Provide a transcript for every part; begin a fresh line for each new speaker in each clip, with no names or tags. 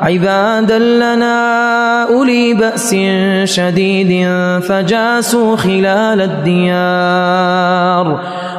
عبادا لنا أولي بأس شديد فجاسوا خلال الديار.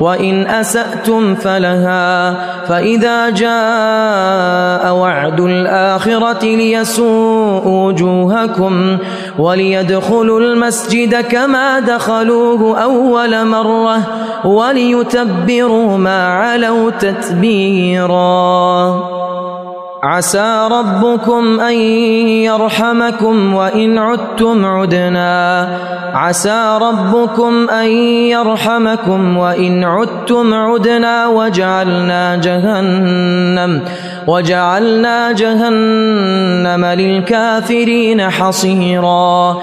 وإن أسأتم فلها فإذا جاء وعد الآخرة ليسوء وجوهكم وليدخلوا المسجد كما دخلوه أول مرة وليتبروا ما علوا تتبيراً. عسى ربكم أن يرحمكم وإن عدتم عدنا. عسى ربكم أن يرحمكم وإن عدتم عدنا. وجعلنا جهنم وجعلنا جهنم للكافرين حصيرا.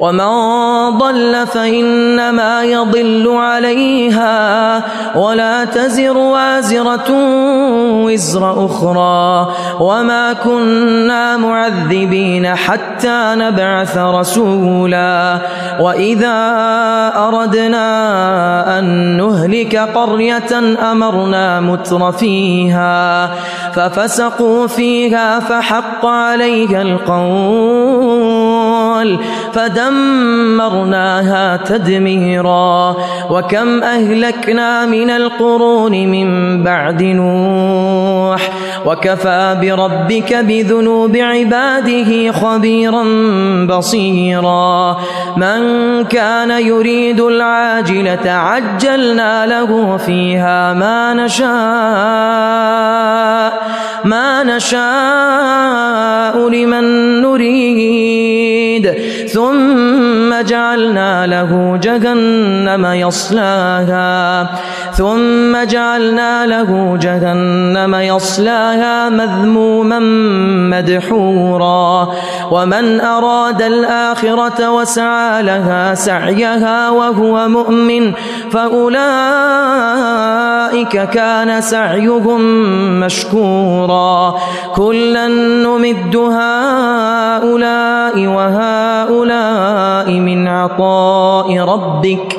ومن ضل فإنما يضل عليها ولا تزر وازرة وزر أخرى وما كنا معذبين حتى نبعث رسولا وإذا أردنا أن نهلك قرية أمرنا متر فيها ففسقوا فيها فحق عليها القول الجبال فدمرناها تدميرا وكم أهلكنا من القرون من بعد نوح وكفى بربك بذنوب عباده خبيرا بصيرا من كان يريد العاجلة عجلنا له فيها ما نشاء ما نشاء لمن نريد ثم جعلنا له جهنم يصلاها. ثم جعلنا له جهنم يصلاها مذموما مدحورا. ومن أراد الآخرة وسعى لها سعيها وهو مؤمن فأولئك كان سعيهم مشكورا. كلا نمد هؤلاء وهؤلاء من عطاء ربك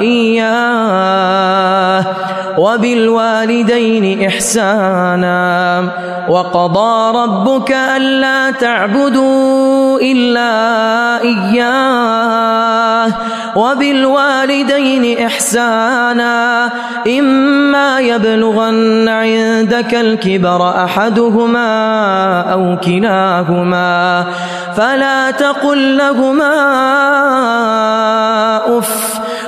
إياه. وبالوالدين إحسانا. وقضى ربك ألا تعبدوا إلا إياه. وبالوالدين إحسانا. إما يبلغن عندك الكبر أحدهما أو كلاهما. فلا تقل لهما أف.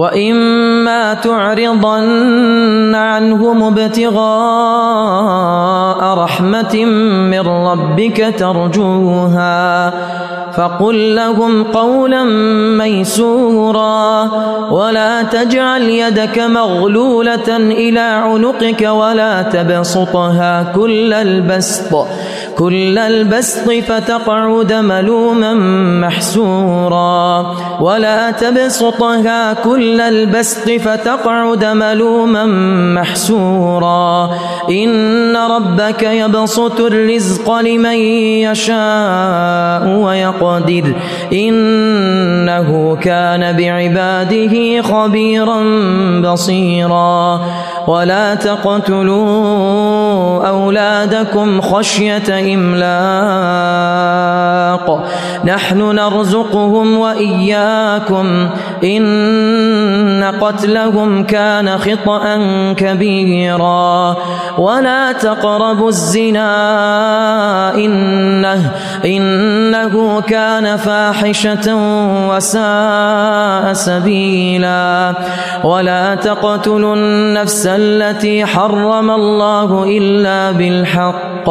وإما تعرضن عنهم ابتغاء رحمة من ربك ترجوها فقل لهم قولا ميسورا ولا تجعل يدك مغلولة إلى عنقك ولا تبسطها كل البسط كل البسط فتقعد ملوما محسورا. ولا تبسطها كل البسط فتقعد ملوما محسورا. إن ربك يبسط الرزق لمن يشاء ويقدر. إنه كان بعباده خبيرا بصيرا. ولا تقتلوا أولادكم خشية إملاق. نحن نرزقهم وإياكم. إن قتلهم كان خطأ كبيرا. ولا تقربوا الزنا إنه, إنه كان فاحشة وساء سبيلا. ولا تقتلوا النفس التي حرم الله إلا بالحق.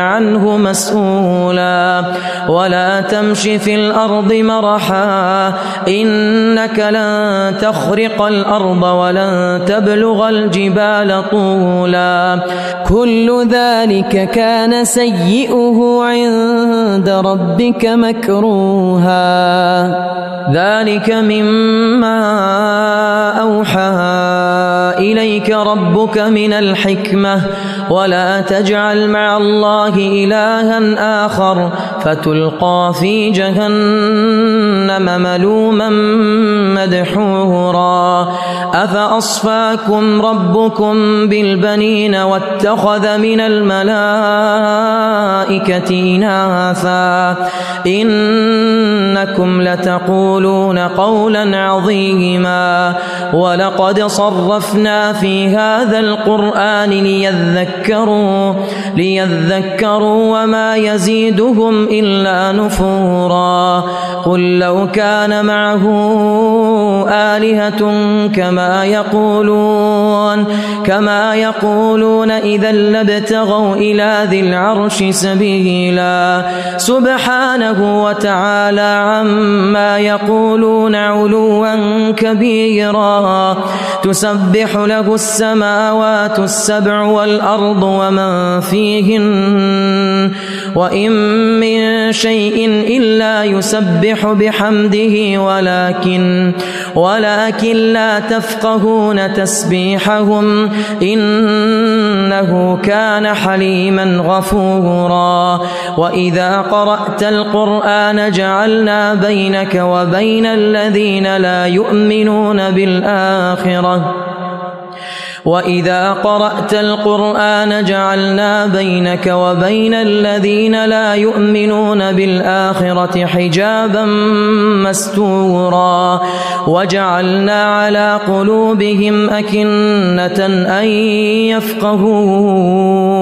عنه مسؤولا. ولا تمش في الأرض مرحا. إنك لن تخرق الأرض ولن تبلغ الجبال طولا.
كل ذلك كان سيئه عند ربك مكروها.
ذلك مما أوحى. إليك ربك من الحكمة ولا تجعل مع الله إلها آخر فتلقى في جهنم ملوما مدحورا. أفأصفاكم ربكم بالبنين واتخذ من الملائكة إناثا؟ إنكم لتقولون قولا عظيما. ولقد صرفنا في هذا القرآن ليذكروا ليذكروا وما يزيدهم إلا نفورا. قل لو كان معه آلهة كما يقولون كما يقولون إذا لابتغوا إلى ذي العرش سبيلا. سبحانه وتعالى عما يقولون علوا كبيرا. تسبح له السماوات السبع والأرض ومن فيهن وإن من شيء إلا يسبح بحمده ولكن ولكن لا تفقهون تسبيحهم إنه كان حليما غفورا وإذا قرأت القرآن جعلنا بينك وبين الذين لا يؤمنون بالآخرة وإذا قرأت القرآن جعلنا بينك وبين الذين لا يؤمنون بالآخرة حجابا مستورا وجعلنا على قلوبهم أكنة أن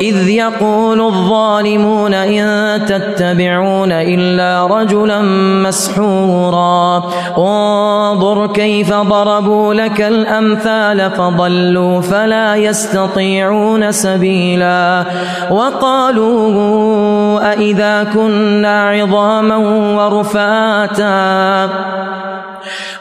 إذ يقول الظالمون إن تتبعون إلا رجلا مسحورا. انظر كيف ضربوا لك الأمثال فضلوا فلا يستطيعون سبيلا. وقالوا أإذا كنا عظاما ورفاتا.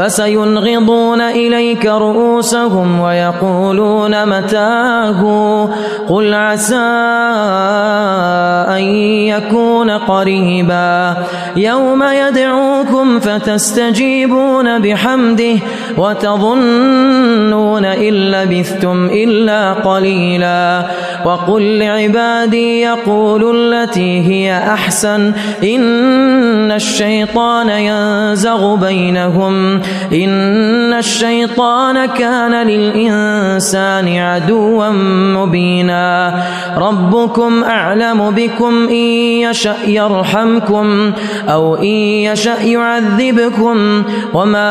فسينغضون إليك رؤوسهم ويقولون متاه. قل عسى أن يكون قريبا. يوم يدعوكم فتستجيبون بحمده وتظنون إن لبثتم إلا قليلا وقل لعبادي يقولوا التي هي أحسن إن الشيطان ينزغ بينهم إن الشيطان كان للإنسان عدوا مبينا ربكم أعلم بكم إن يشأ يرحمكم أو إن يشأ يعذبكم وما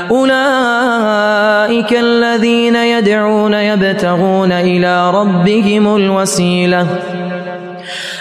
أولئك الذين يدعون يبتغون إلى ربهم الوسيلة.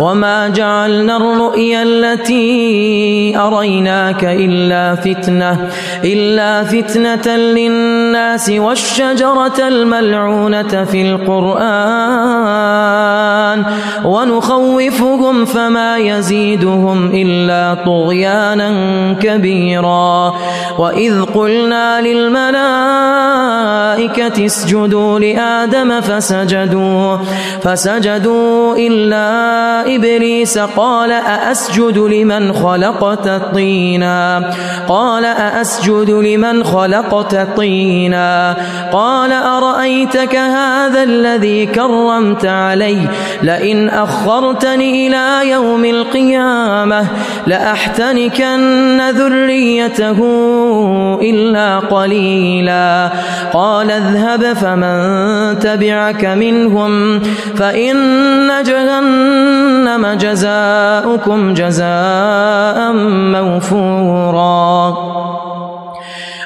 وما جعلنا الرؤيا التي أريناك إلا فتنة إلا فتنة للناس والشجرة الملعونة في القرآن ونخوفهم فما يزيدهم إلا طغيانا كبيرا. وإذ قلنا للملائكة اسجدوا لآدم فسجدوا فسجدوا إلا إبليس قال أأسجد لمن خلقت طينا؟ قال أأسجد لمن خلقت طينا؟ قال أرأيتك هذا الذي كرمت علي؟ لئن أخرتني إلى يوم القيامة لأحتنكن ذريته إلا قليلا. قال اذهب فمن تبعك منهم فإن جهنم جزاؤكم جزاء موفورا.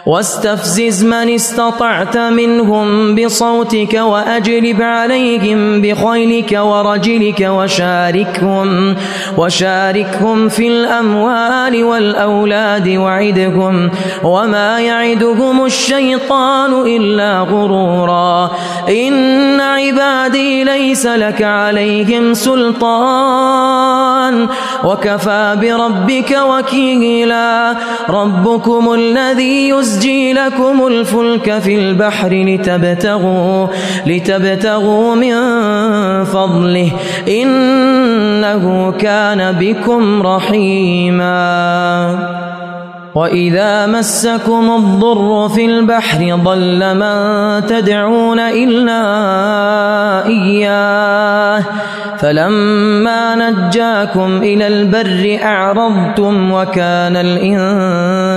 واستفزز من استطعت منهم بصوتك وأجلب عليهم بخيلك ورجلك وشاركهم وشاركهم في الأموال والأولاد وعدهم وما يعدهم الشيطان إلا غرورا. إن عبادي ليس لك عليهم سلطان. وكفى بربك وكيلا. ربكم الذي يزجي لكم الفلك في البحر لتبتغوا لتبتغوا من فضله. إنه كان بكم رحيما. وإذا مسكم الضر في البحر ضل من تدعون إلا إياه. فلما نجاكم إلى البر أعرضتم وكان الإنسان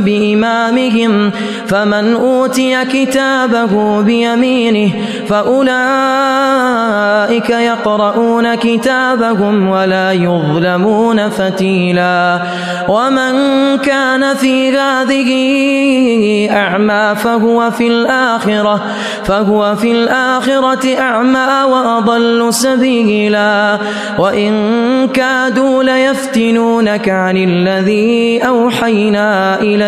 بإمامهم فمن أوتي كتابه بيمينه فأولئك أولئك يقرؤون كتابهم ولا يظلمون فتيلا. ومن كان في هذه أعمى فهو في الآخرة فهو في الآخرة أعمى وأضل سبيلا. وإن كادوا ليفتنونك عن الذي أوحينا إليك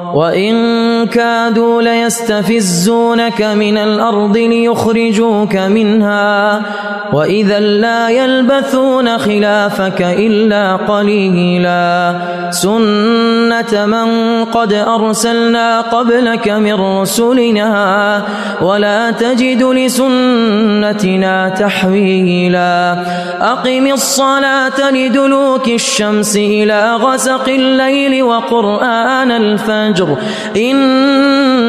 وإن كادوا ليستفزونك من الأرض ليخرجوك منها. وإذا لا يلبثون خلافك إلا قليلا. سنة من قد أرسلنا قبلك من رسلنا ولا تجد لسنتنا تحويلا. أقم الصلاة لدلوك الشمس إلى غسق الليل وقرآن الفجر. إن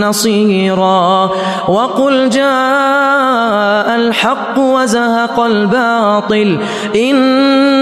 نصيرا. وقل جاء الحق وزهق الباطل. إن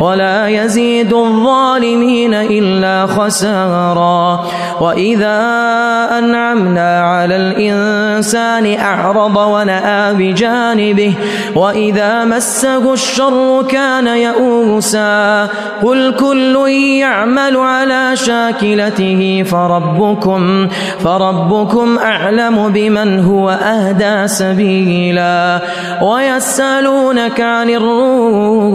ولا يزيد الظالمين إلا خسارا. وإذا أنعمنا على الإنسان أعرض ونأى بجانبه وإذا مسه الشر كان يئوسا. قل كل يعمل على شاكلته فربكم فربكم أعلم بمن هو أهدى سبيلا. ويسألونك عن الروح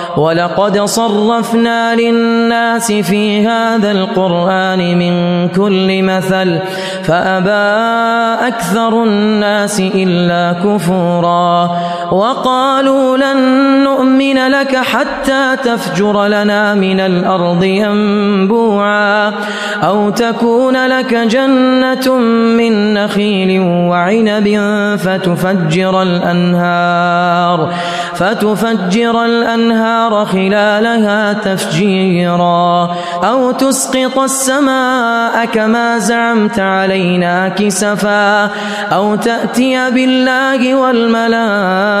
ولقد صرفنا للناس في هذا القرآن من كل مثل فأبى أكثر الناس إلا كفورا. وقالوا لن نؤمن لك حتى تفجر لنا من الأرض ينبوعا أو تكون لك جنة من نخيل وعنب فتفجر الأنهار فتفجر الأنهار خلالها تفجيرا أو تسقط السماء كما زعمت علينا كسفا أو تأتي بالله والملائكة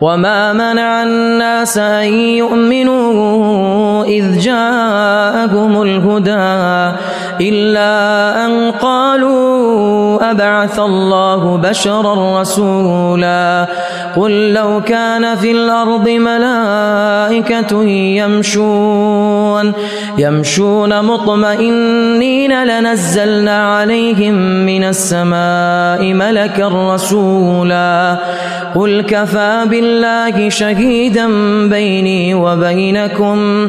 وما منع الناس أن يؤمنوا إذ جاءهم الهدى إلا أن قالوا أبعث الله بشرا رسولا قل لو كان في الأرض ملائكة يمشون يمشون مطمئنين لنزلنا عليهم من السماء ملكا رسولا قل كفى بالله شهيدا بيني وبينكم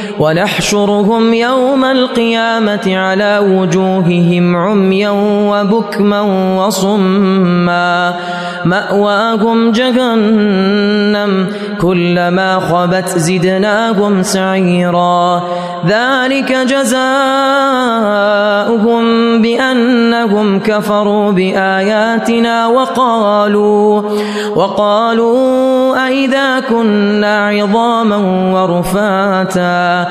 ونحشرهم يوم القيامة على وجوههم عميا وبكما وصما. مأواهم جهنم كلما خبت زدناهم سعيرا. ذلك جزاؤهم بأنهم كفروا بآياتنا وقالوا وقالوا أئذا كنا عظاما ورفاتا.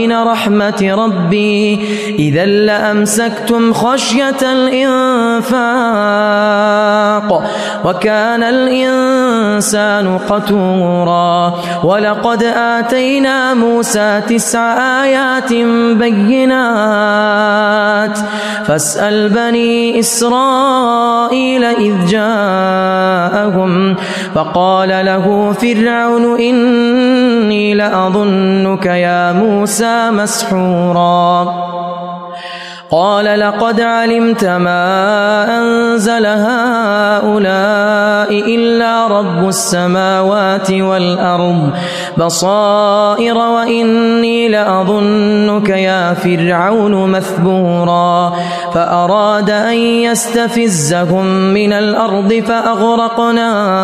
رحمة ربي. إذا لأمسكتم خشية الإنفاق وكان الإنسان قتورا. ولقد آتينا موسى تسع آيات بينات. فاسأل بني إسرائيل إذ جاءهم فقال له فرعون إني لأظنك يا موسى مسحورا. قال لقد علمت ما أنزل هؤلاء إلا رب السماوات والأرض بصائر وإني لأظنك يا فرعون مثبورا فأراد أن يستفزهم من الأرض فأغرقناه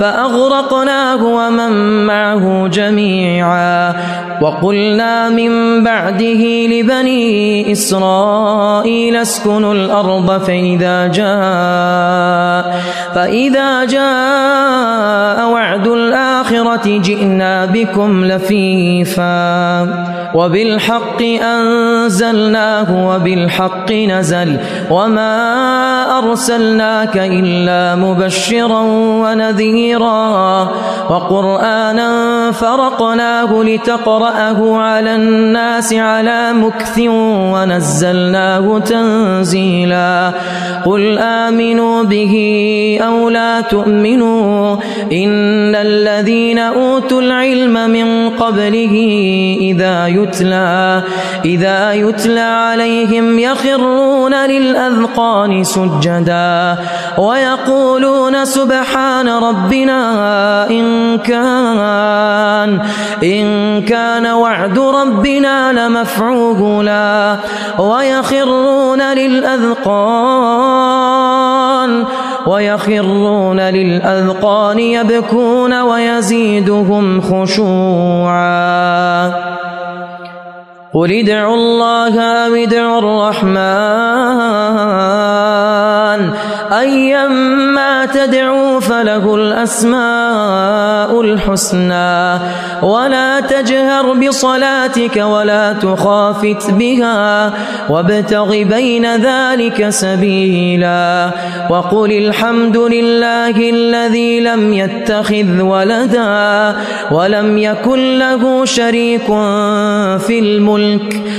فأغرقناه ومن معه جميعا وقلنا من بعده لبني إسرائيل اسكنوا الأرض فإذا جاء فإذا جاء وعد الآخرة جئنا بكم لفيفا. وبالحق أنزلناه وبالحق نزل وما أرسلناك إلا مبشرا ونذيرا وقرآنا فرقناه لتقرأه على الناس على مكث ونزلناه تنزيلا قل آمنوا به أو لا تؤمنوا إن الذين أوتوا العلم من قبله إذا يتلى إذا يتلى عليهم يخرون للأذقان سجدا ويقولون سبحان ربنا إن كان إن كان وعد ربنا لمفعولا ويخرون للأذقان ويخرون للأذقان يبكون ويزيدهم خشوعا. قل ادعوا الله أو ادعوا الرحمن أيما تدعوا فله الأسماء الحسنى. ولا تجهر بصلاتك ولا تخافت بها وابتغ بين ذلك سبيلا. وقل الحمد لله الذي لم يتخذ ولدا ولم يكن له شريك في الملك.